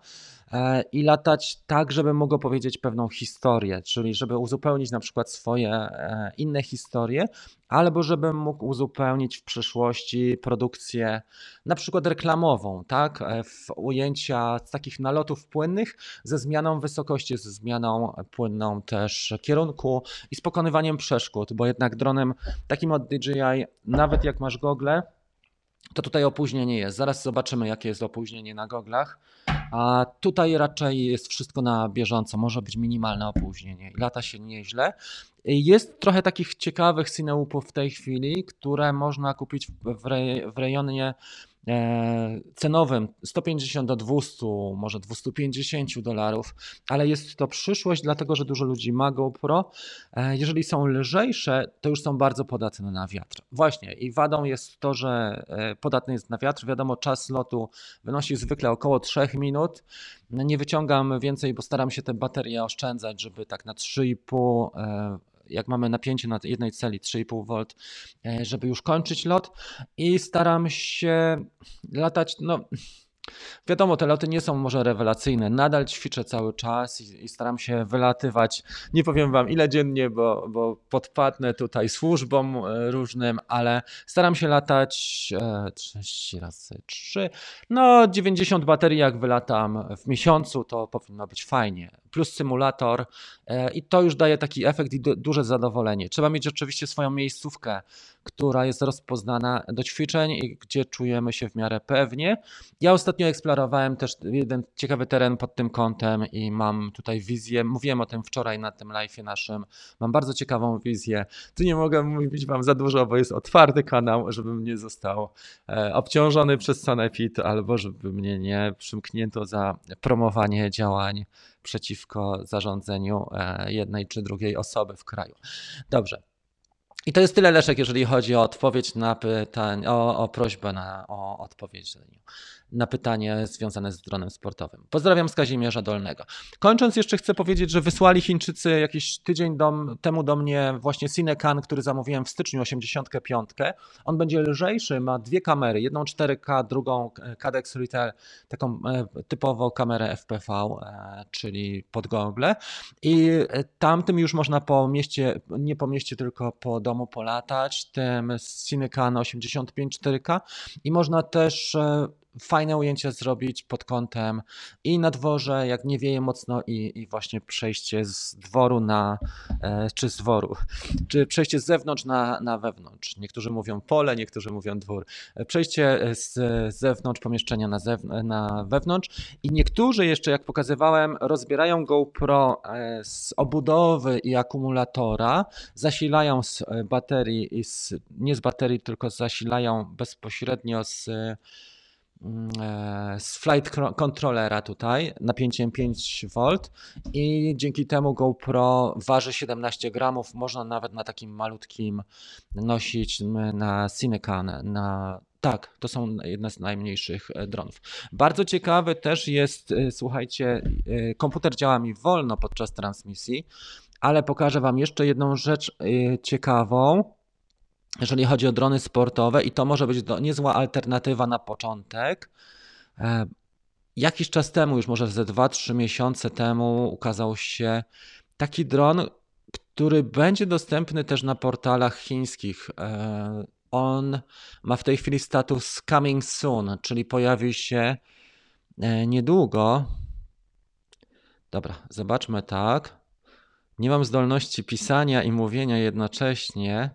e, i latać tak, żeby mogło powiedzieć pewną historię, czyli żeby uzupełnić na przykład swoje e, inne historie, albo żebym mógł uzupełnić w przyszłości produkcję na przykład reklamową, tak, e, w ujęcia z takich nalotów płynnych ze zmianą wysokości, ze zmianą płynną też kierunku i z pokonywaniem przeszkód, bo jednak dronem takim od DJI, nawet jak masz gogle, to tutaj opóźnienie jest. Zaraz zobaczymy, jakie jest opóźnienie na goglach. A tutaj raczej jest wszystko na bieżąco, może być minimalne opóźnienie. Lata się nieźle. Jest trochę takich ciekawych cineupów w tej chwili, które można kupić w, w rejonie cenowym 150 do 200, może 250 dolarów, ale jest to przyszłość, dlatego że dużo ludzi ma GoPro. E, jeżeli są lżejsze, to już są bardzo podatne na wiatr. Właśnie i wadą jest to, że e, podatny jest na wiatr. Wiadomo, czas lotu wynosi zwykle około 3 minut. Nie wyciągam więcej, bo staram się te baterie oszczędzać, żeby tak na 3,5 jak mamy napięcie na jednej celi 3,5 V, e, żeby już kończyć lot i staram się latać, no Wiadomo, te loty nie są może rewelacyjne. Nadal ćwiczę cały czas i, i, staram się wylatywać. Nie powiem wam ile dziennie, bo, bo podpadnę tutaj służbom e, różnym, ale staram się latać e, 30 razy 3. No, 90 baterii, jak wylatam w miesiącu, to powinno być fajnie. Plus symulator e, i to już daje taki efekt i du duże zadowolenie. Trzeba mieć oczywiście swoją miejscówkę która jest rozpoznana do ćwiczeń i gdzie czujemy się w miarę pewnie. Ja ostatnio eksplorowałem też jeden ciekawy teren pod tym kątem i mam tutaj wizję. Mówiłem o tym wczoraj na tym live naszym. Mam bardzo ciekawą wizję. Tu nie mogę mówić Wam za dużo, bo jest otwarty kanał, żebym nie został e, obciążony przez Sanepid albo żeby mnie nie przymknięto za promowanie działań przeciwko zarządzeniu e, jednej czy drugiej osoby w kraju. Dobrze. I to jest tyle, Leszek, jeżeli chodzi o odpowiedź na pytanie, o, o prośbę na, o odpowiedź na pytanie związane z dronem sportowym. Pozdrawiam z Kazimierza Dolnego. Kończąc jeszcze chcę powiedzieć, że wysłali Chińczycy jakiś tydzień do, temu do mnie właśnie Cinecan, który zamówiłem w styczniu 85. On będzie lżejszy, ma dwie kamery, jedną 4K, drugą Cadex Retail, taką e, typową kamerę FPV, e, czyli pod gogle i e, tamtym już można po mieście, nie po mieście, tylko po domu polatać, tym Cinecan 85 4K i można też fajne ujęcie zrobić pod kątem i na dworze, jak nie wieje mocno i, i właśnie przejście z dworu na, e, czy z dworu, czy przejście z zewnątrz na, na wewnątrz. Niektórzy mówią pole, niektórzy mówią dwór. E, przejście z, z zewnątrz pomieszczenia na, zewn- na wewnątrz i niektórzy jeszcze, jak pokazywałem, rozbierają GoPro e, z obudowy i akumulatora, zasilają z baterii, i z, nie z baterii, tylko zasilają bezpośrednio z e, z flight controllera tutaj napięciem 5V i dzięki temu GoPro waży 17 gramów. Można nawet na takim malutkim nosić na Cinecan, na tak, to są jedne z najmniejszych e, dronów. Bardzo ciekawy też jest, e, słuchajcie, komputer działa mi wolno podczas transmisji, ale pokażę Wam jeszcze jedną rzecz ciekawą, jeżeli chodzi o drony sportowe, i to może być niezła alternatywa na początek. E, jakiś czas temu, już może ze 2-3 miesiące temu, ukazał się taki dron, który będzie dostępny też na portalach chińskich. E, on ma w tej chwili status coming soon, czyli pojawi się e, niedługo. Dobra, zobaczmy tak. Nie mam zdolności pisania i mówienia jednocześnie,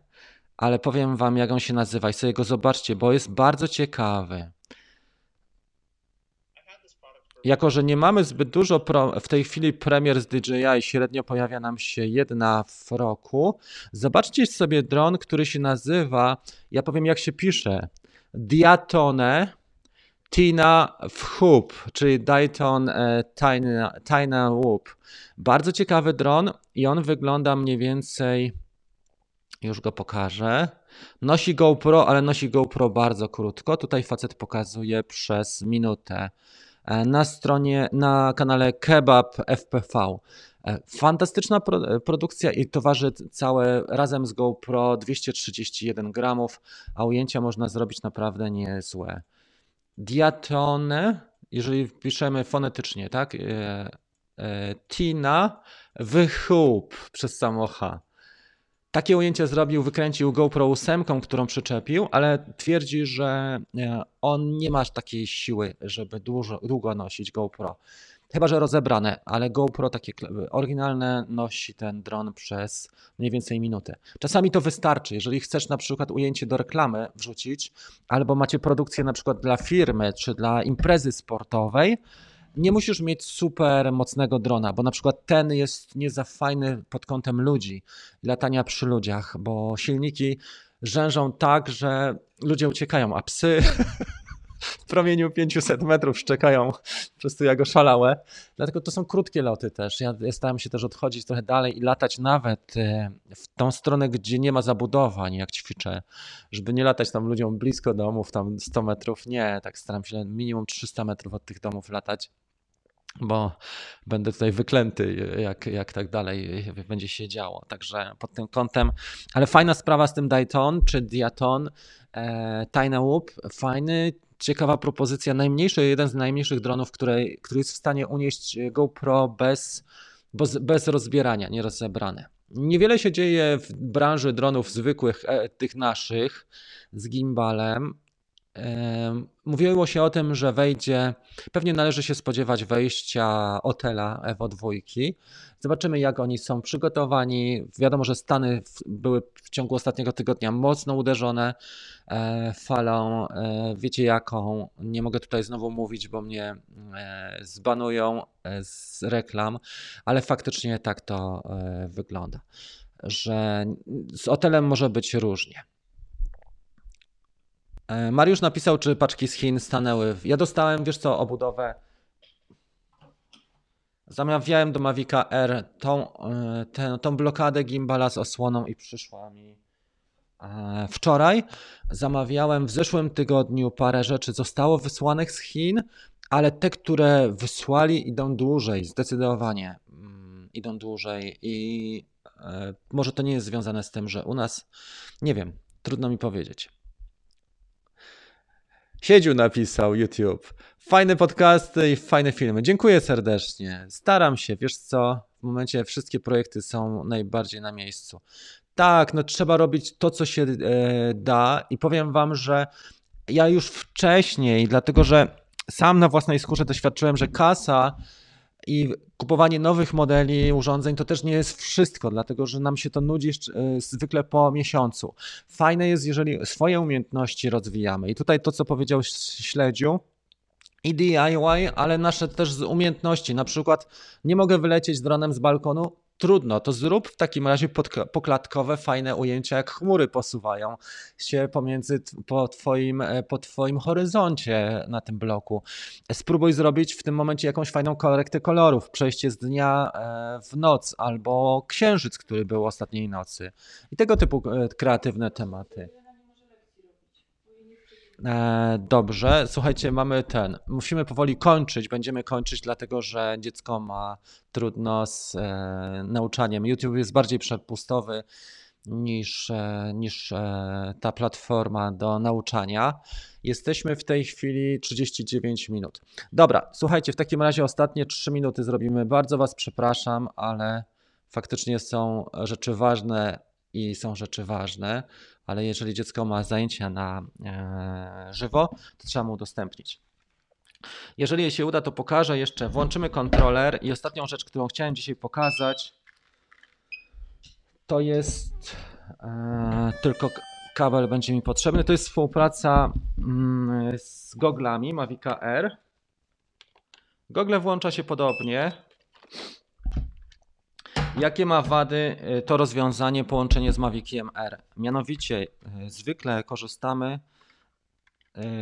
ale powiem wam, jak on się nazywa i sobie go zobaczcie, bo jest bardzo ciekawy. Jako, że nie mamy zbyt dużo w tej chwili premier z DJI, średnio pojawia nam się jedna w roku, zobaczcie sobie dron, który się nazywa, ja powiem jak się pisze, Diatone Tina Whoop, czyli Dayton e, Tina, Tina Whoop. Bardzo ciekawy dron i on wygląda mniej więcej, już go pokażę. Nosi GoPro, ale nosi GoPro bardzo krótko. Tutaj facet pokazuje przez minutę. E, na stronie, na kanale Kebab FPV. E, fantastyczna pro, produkcja i to całe razem z GoPro 231 gramów, a ujęcia można zrobić naprawdę niezłe. Diatone, jeżeli wpiszemy fonetycznie, tak? E, Tina wychup przez samo H. Takie ujęcie zrobił, wykręcił GoPro 8, którą przyczepił, ale twierdzi, że e, on nie ma takiej siły, żeby dużo, długo nosić GoPro. Chyba, że rozebrane, ale GoPro takie oryginalne nosi ten dron przez mniej więcej minutę. Czasami to wystarczy, jeżeli chcesz na przykład ujęcie do reklamy wrzucić, albo macie produkcję na przykład dla firmy czy dla imprezy sportowej, nie musisz mieć super mocnego drona, bo na przykład ten jest nie za fajny pod kątem ludzi, latania przy ludziach, bo silniki rzężą tak, że ludzie uciekają, a psy w promieniu 500 metrów szczekają po prostu jak oszalałe. Dlatego to są krótkie loty też. Ja, ja staram się też odchodzić trochę dalej i latać nawet e, w tą stronę, gdzie nie ma zabudowań, jak ćwiczę, żeby nie latać tam ludziom blisko domów, tam 100 metrów. Nie, tak staram się minimum 300 metrów od tych domów latać bo będę tutaj wyklęty, jak, jak tak dalej będzie się działo. Także pod tym kątem, ale fajna sprawa z tym Dayton czy Diaton, e, Tiny Whoop, fajny, ciekawa propozycja, najmniejszy, jeden z najmniejszych dronów, który, który jest w stanie unieść GoPro bez, bez, bez rozbierania, nie rozebrane. Niewiele się dzieje w branży dronów zwykłych, e, tych naszych, z gimbalem. Mówiło się o tym, że wejdzie, pewnie należy się spodziewać wejścia Otela Evo 2. Zobaczymy, jak oni są przygotowani. Wiadomo, że Stany były w ciągu ostatniego tygodnia mocno uderzone e, falą. E, wiecie jaką? Nie mogę tutaj znowu mówić, bo mnie e, zbanują z reklam, ale faktycznie tak to wygląda, że z Otelem może być różnie. E, Mariusz napisał, czy paczki z Chin stanęły. Ja dostałem, wiesz co, obudowę. Zamawiałem do Mavica R tą, e, tę, tą blokadę gimbala z osłoną i przyszła mi e, wczoraj. Zamawiałem w zeszłym tygodniu parę rzeczy, zostało wysłanych z Chin, ale te, które wysłali, idą dłużej, zdecydowanie mm, idą dłużej i może to nie jest związane z tym, że u nas, nie wiem, trudno mi powiedzieć. Siedziu napisał YouTube. Fajne podcasty i fajne filmy. Dziękuję serdecznie. Staram się, wiesz co, w momencie wszystkie projekty są najbardziej na miejscu. Tak, no trzeba robić to, co się e, da i powiem wam, że ja już wcześniej, dlatego że sam na własnej skórze doświadczyłem, że kasa i kupowanie nowych modeli urządzeń to też nie jest wszystko, dlatego że nam się to nudzi e, zwykle po miesiącu. Fajne jest, jeżeli swoje umiejętności rozwijamy. I tutaj to, co powiedział Śledziu, i DIY, ale nasze też z umiejętności. Na przykład nie mogę wylecieć dronem z balkonu, Trudno, to zrób w takim razie poklatkowe, fajne ujęcia, jak chmury posuwają się pomiędzy po twoim, e, po twoim horyzoncie na tym bloku. Spróbuj zrobić w tym momencie jakąś fajną korektę kolorów, przejście z dnia e, w noc albo księżyc, który był ostatniej nocy i tego typu e, kreatywne tematy. E, dobrze, słuchajcie, mamy ten. Musimy powoli kończyć. Będziemy kończyć, dlatego że dziecko ma trudno z e, nauczaniem. YouTube jest bardziej przepustowy niż, e, niż e, ta platforma do nauczania. Jesteśmy w tej chwili 39 minut. Dobra, słuchajcie, w takim razie ostatnie 3 minuty zrobimy. Bardzo Was przepraszam, ale faktycznie są rzeczy ważne i są rzeczy ważne, ale jeżeli dziecko ma zajęcia na e, żywo, to trzeba mu udostępnić. Jeżeli jej się uda, to pokażę jeszcze. Włączymy kontroler i ostatnią rzecz, którą chciałem dzisiaj pokazać, to jest e, tylko kabel będzie mi potrzebny. To jest współpraca mm, z goglami Mavica R. Gogle włącza się podobnie. Jakie ma wady y, to rozwiązanie, połączenie z Maviciem R? Mianowicie, y, zwykle korzystamy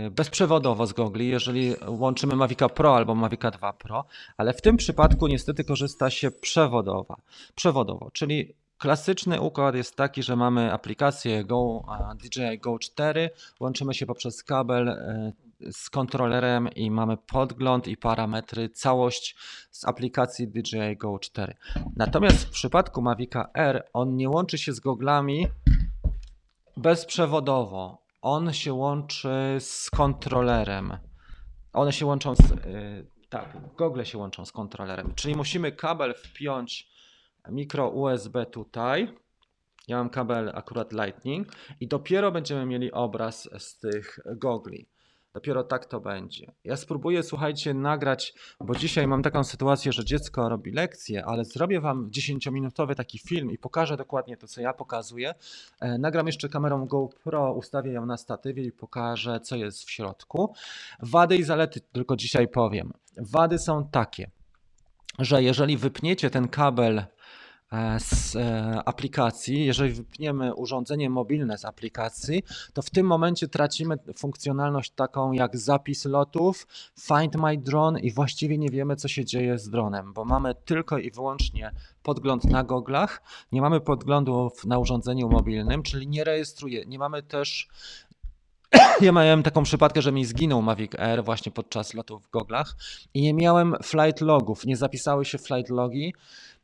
y, bezprzewodowo z gogli, jeżeli łączymy Mavica Pro albo Mavica 2 Pro, ale w tym przypadku niestety korzysta się przewodowa, przewodowo, czyli klasyczny układ jest taki, że mamy aplikację Go, DJI Go 4, łączymy się poprzez kabel z kontrolerem i mamy podgląd i parametry, całość z aplikacji DJI Go 4. Natomiast w przypadku Mavica R on nie łączy się z goglami bezprzewodowo. On się łączy z kontrolerem. One się łączą z. Yy, tak, gogle się łączą z kontrolerem. Czyli musimy kabel wpiąć mikro USB tutaj. Ja mam kabel akurat Lightning i dopiero będziemy mieli obraz z tych gogli. Dopiero tak to będzie. Ja spróbuję, słuchajcie, nagrać, bo dzisiaj mam taką sytuację, że dziecko robi lekcję, ale zrobię wam 10-minutowy taki film i pokażę dokładnie to, co ja pokazuję. E, nagram jeszcze kamerą GoPro, ustawię ją na statywie i pokażę, co jest w środku. Wady i zalety tylko dzisiaj powiem. Wady są takie, że jeżeli wypniecie ten kabel z e, aplikacji, jeżeli wypniemy urządzenie mobilne z aplikacji, to w tym momencie tracimy funkcjonalność taką jak zapis lotów, Find My Drone i właściwie nie wiemy, co się dzieje z dronem, bo mamy tylko i wyłącznie podgląd na goglach, nie mamy podglądu na urządzeniu mobilnym, czyli nie rejestruje, nie mamy też ja miałem taką przypadkę, że mi zginął Mavic Air właśnie podczas lotu w goglach i nie miałem flight logów, nie zapisały się flight logi. e,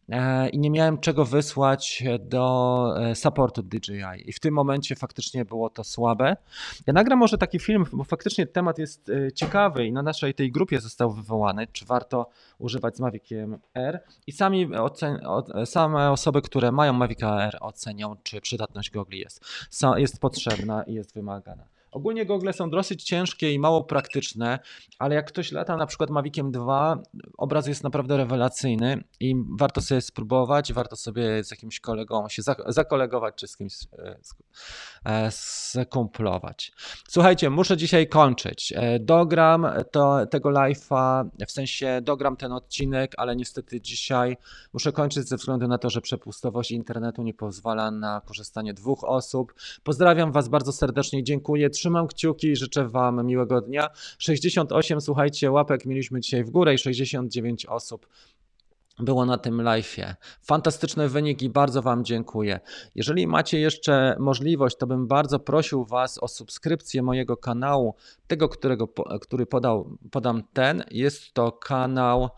i nie miałem czego wysłać do e, supportu DJI. I w tym momencie faktycznie było to słabe. Ja nagram może taki film, bo faktycznie temat jest e, ciekawy i na naszej tej grupie został wywołany, czy warto używać z Maviciem R. I sami same osoby, które mają Mavica R ocenią, czy przydatność gogli jest, jest potrzebna i jest wymagana. Ogólnie gogle są dosyć ciężkie i mało praktyczne, ale jak ktoś lata na przykład Maviciem 2, obraz jest naprawdę rewelacyjny i warto sobie spróbować, warto sobie z jakimś kolegą się zak- zakolegować czy z kimś e, e, skumplować. Słuchajcie, muszę dzisiaj kończyć. E, Dogram to, tego live'a, w sensie dogram ten odcinek, ale niestety dzisiaj muszę kończyć ze względu na to, że przepustowość internetu nie pozwala na korzystanie dwóch osób. Pozdrawiam Was bardzo serdecznie, dziękuję, trzymam kciuki i życzę Wam miłego dnia. 68, słuchajcie, łapek mieliśmy dzisiaj w górę i 69 osób było na tym live'ie. Fantastyczny wynik i bardzo Wam dziękuję. Jeżeli macie jeszcze możliwość, to bym bardzo prosił Was o subskrypcję mojego kanału, tego, którego, który podał, podam ten. Jest to kanał,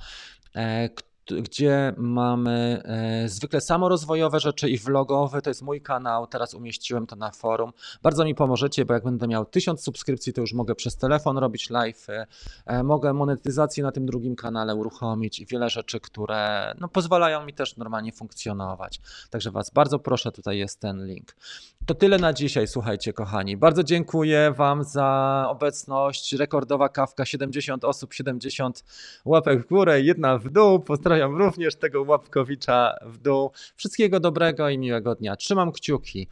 e, gdzie mamy e, zwykle samorozwojowe rzeczy i vlogowe. To jest mój kanał, teraz umieściłem to na forum. Bardzo mi pomożecie, bo jak będę miał 1000 subskrypcji, to już mogę przez telefon robić live, e, mogę monetyzację na tym drugim kanale uruchomić i wiele rzeczy, które no, pozwalają mi też normalnie funkcjonować. Także Was bardzo proszę, tutaj jest ten link. To tyle na dzisiaj, słuchajcie, kochani. Bardzo dziękuję Wam za obecność. Rekordowa kawka, 70 osób, 70 łapek w górę, jedna w dół. Pozdrawiam również tego łapkowicza w dół. Wszystkiego dobrego i miłego dnia. Trzymam kciuki.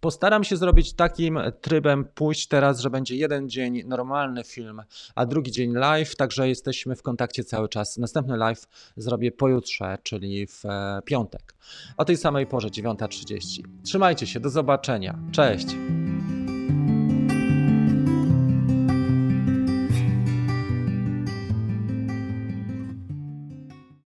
Postaram się zrobić takim trybem pójść teraz, że będzie jeden dzień normalny film, a drugi dzień live, także jesteśmy w kontakcie cały czas. Następny live zrobię pojutrze, czyli w e, piątek. O tej samej porze, 9.30. Trzymajcie się, do zobaczenia. Cześć.